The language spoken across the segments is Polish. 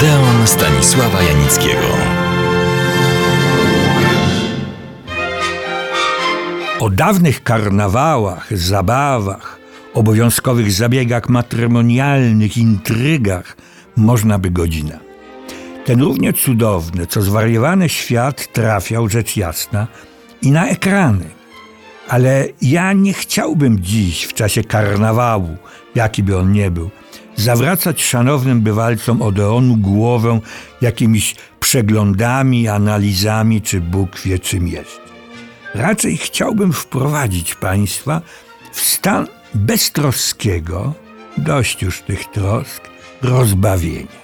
Odeon Stanisława Janickiego. O dawnych karnawałach, zabawach, obowiązkowych zabiegach matrymonialnych, intrygach można by godzina. Ten równie cudowny, co zwariowany świat trafiał, rzecz jasna, i na ekrany. Ale ja nie chciałbym dziś, w czasie karnawału, jaki by on nie był, zawracać szanownym bywalcom Odeonu głowę jakimiś przeglądami, analizami czy Bóg wie czym jeszcze. Raczej chciałbym wprowadzić Państwa w stan beztroskiego, dość już tych trosk, rozbawienia.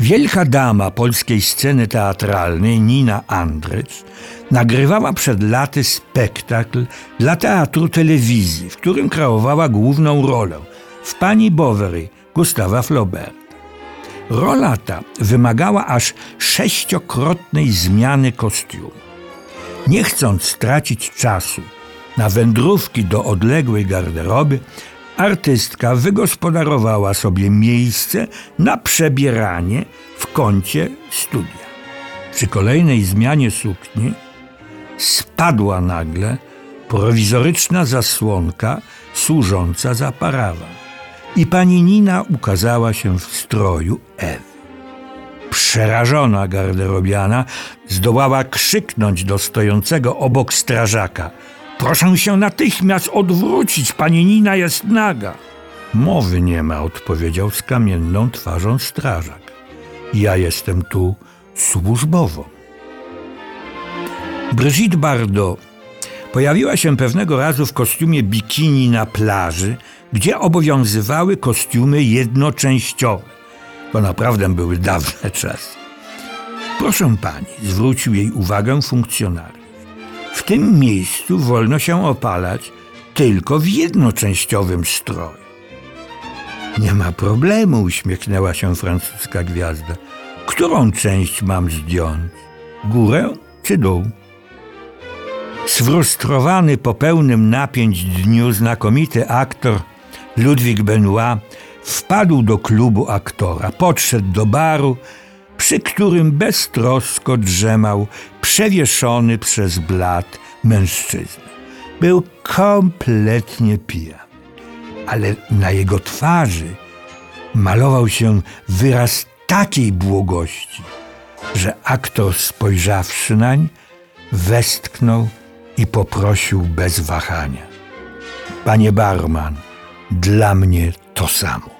Wielka dama polskiej sceny teatralnej, Nina Andrycz, nagrywała przed laty spektakl dla teatru telewizji, w którym kreowała główną rolę w Pani Bovary Gustawa Flaubert. Rola ta wymagała aż sześciokrotnej zmiany kostiumu. Nie chcąc stracić czasu na wędrówki do odległej garderoby, artystka wygospodarowała sobie miejsce na przebieranie w kącie studia. Przy kolejnej zmianie sukni spadła nagle prowizoryczna zasłonka służąca za parawan i pani Nina ukazała się w stroju Ewy. Przerażona garderobiana zdołała krzyknąć do stojącego obok strażaka: Proszę się natychmiast odwrócić, pani Nina jest naga. Mowy nie ma, odpowiedział z kamienną twarzą strażak. Ja jestem tu służbowo. Brigitte Bardot pojawiła się pewnego razu w kostiumie bikini na plaży, gdzie obowiązywały kostiumy jednoczęściowe. To naprawdę były dawne czasy. Proszę pani, zwrócił jej uwagę funkcjonariusz. W tym miejscu wolno się opalać tylko w jednoczęściowym stroju. Nie ma problemu, uśmiechnęła się francuska gwiazda. Którą część mam zdjąć? Górę czy dół? Sfrustrowany po pełnym napięć dniu znakomity aktor Ludwik Benoit wpadł do klubu aktora, podszedł do baru, przy którym beztrosko drzemał przewieszony przez blat mężczyzna. Był kompletnie pijany, ale na jego twarzy malował się wyraz takiej błogości, że aktor spojrzawszy nań, westchnął i poprosił bez wahania: Panie barman, dla mnie to samo.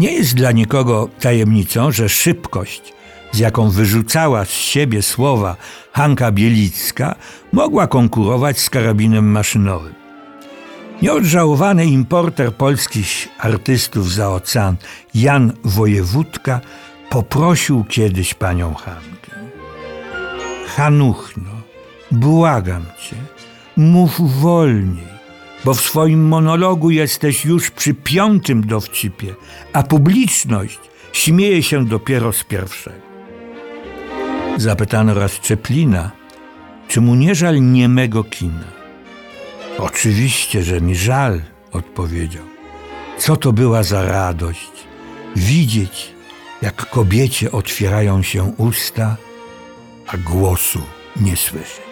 Nie jest dla nikogo tajemnicą, że szybkość, z jaką wyrzucała z siebie słowa Hanka Bielicka, mogła konkurować z karabinem maszynowym. Nieodżałowany importer polskich artystów za ocean Jan Wojewódka poprosił kiedyś panią Hankę. Hanuchno, błagam cię, mów wolniej, bo w swoim monologu jesteś już przy piątym dowcipie, a publiczność śmieje się dopiero z pierwszego. Zapytano raz Czeplina, czy mu nie żal niemego kina. Oczywiście, że mi żal, odpowiedział. Co to była za radość widzieć, jak kobiecie otwierają się usta, a głosu nie słyszeć.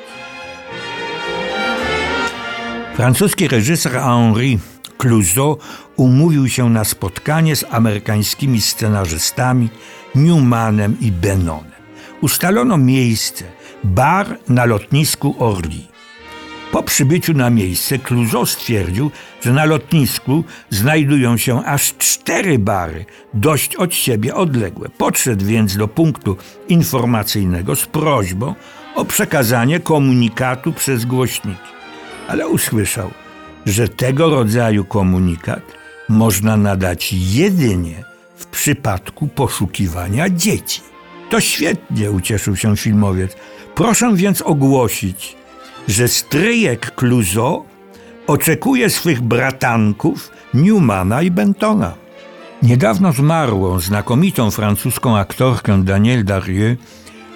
Francuski reżyser Henri Clouseau umówił się na spotkanie z amerykańskimi scenarzystami Newmanem i Benonem. Ustalono miejsce, bar na lotnisku Orly. Po przybyciu na miejsce Clouseau stwierdził, że na lotnisku znajdują się aż cztery bary, dość od siebie odległe. Podszedł więc do punktu informacyjnego z prośbą o przekazanie komunikatu przez głośniki ale usłyszał, że tego rodzaju komunikat można nadać jedynie w przypadku poszukiwania dzieci. To świetnie, ucieszył się filmowiec. Proszę więc ogłosić, że stryjek Clouseau oczekuje swych bratanków Newmana i Bentona. Niedawno zmarłą, znakomitą francuską aktorkę Danielle Darieux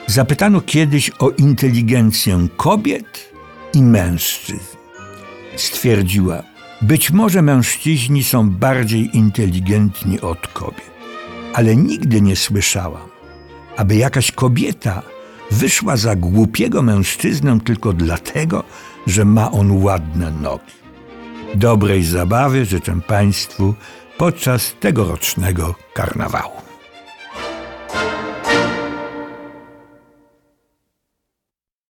zapytano kiedyś o inteligencję kobiet i mężczyzn stwierdziła: Być może mężczyźni są bardziej inteligentni od kobiet. ale nigdy nie słyszałam, aby jakaś kobieta wyszła za głupiego mężczyznę tylko dlatego, że ma on ładne nogi. Dobrej zabawy życzę Państwu podczas tegorocznego karnawału.